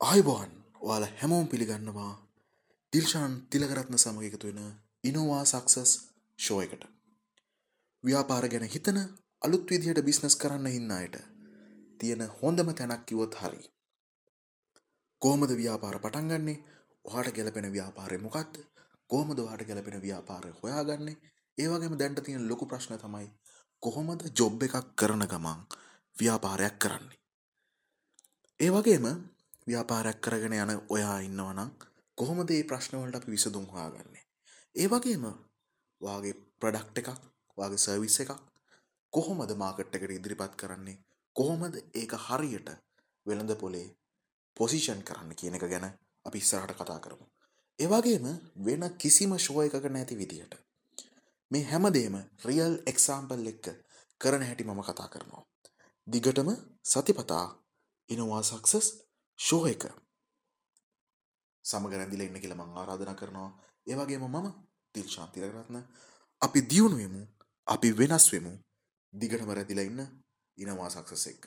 ආයිබෝන් ඔයාල හැමෝම් පිළිගන්නවා දිල්ෂාන් තිලකරත්න සමග එකතු වෙන ඉනෝවා සක්සස් ෂෝ එකට. ව්‍යාපාර ගැන හිතන අලුත් විදිහට බිස්නස් කරන්න ඉන්න අයට තියෙන හොඳම තැනක් කිවොත් හරි. කෝමද ව්‍යාපාර පටන්ගන්නේ ඔහට ගැලපෙන ව්‍යාපාරය මොකක්ද කෝමද වාට ගැලපෙන ව්‍යාපාරය හොයාගන්නේ ඒවගේම දැන්ට තියෙන ලොකු ප්‍රශ්න තමයි කොහොමද ජොබ් එකක් කරන ගමන් ව්‍යාපාරයක් කරන්නේ. ඒ වගේම ව්‍යාපාරයක් කරගෙන යන ඔයා ඉන්නවනම් කොහොමද ඒ ප්‍රශ්නවලට අපි විසඳුම් හොයාගන්නේ. ඒ වගේම වාගේ ප්‍රඩක්් එකක් වගේ සර්විස් එකක් කොහොමද මාකට් එකට ඉදිරිපත් කරන්නේ කොහොමද ඒක හරියට වෙළඳ පොලේ පොසිෂන් කරන්න කියන එක ගැන අපි ඉස්සරහට කතා කරමු. ඒවගේම වෙන කිසිම ශෝය එකක නැති විදිහට. මේ හැමදේම රියල් එක්සාම්පල් එක්ක කරන හැටි මම කතා කරනවා. දිගටම සතිපතා ඉනවා සක්සස් ෂෝ එක. සමග රැඳිල ඉන්න කියල මං ආරාධන කරනවා. ඒවගේම මම තිල් ශාන්තිරකරත්න අපි දියුණුවමු අපි වෙනස් වෙමු. දිගටම රැදිල ඉන්න ඉනවා සක්සස් එක්ක